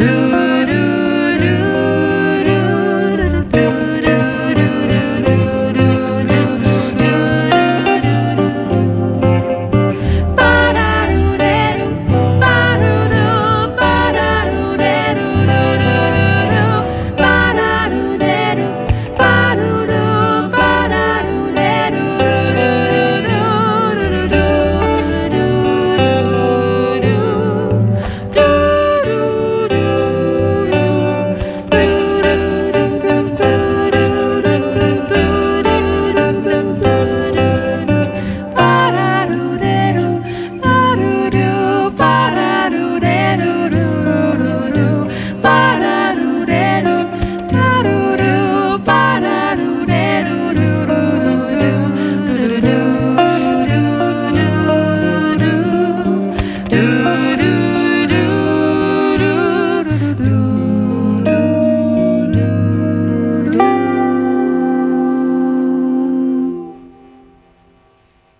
Blue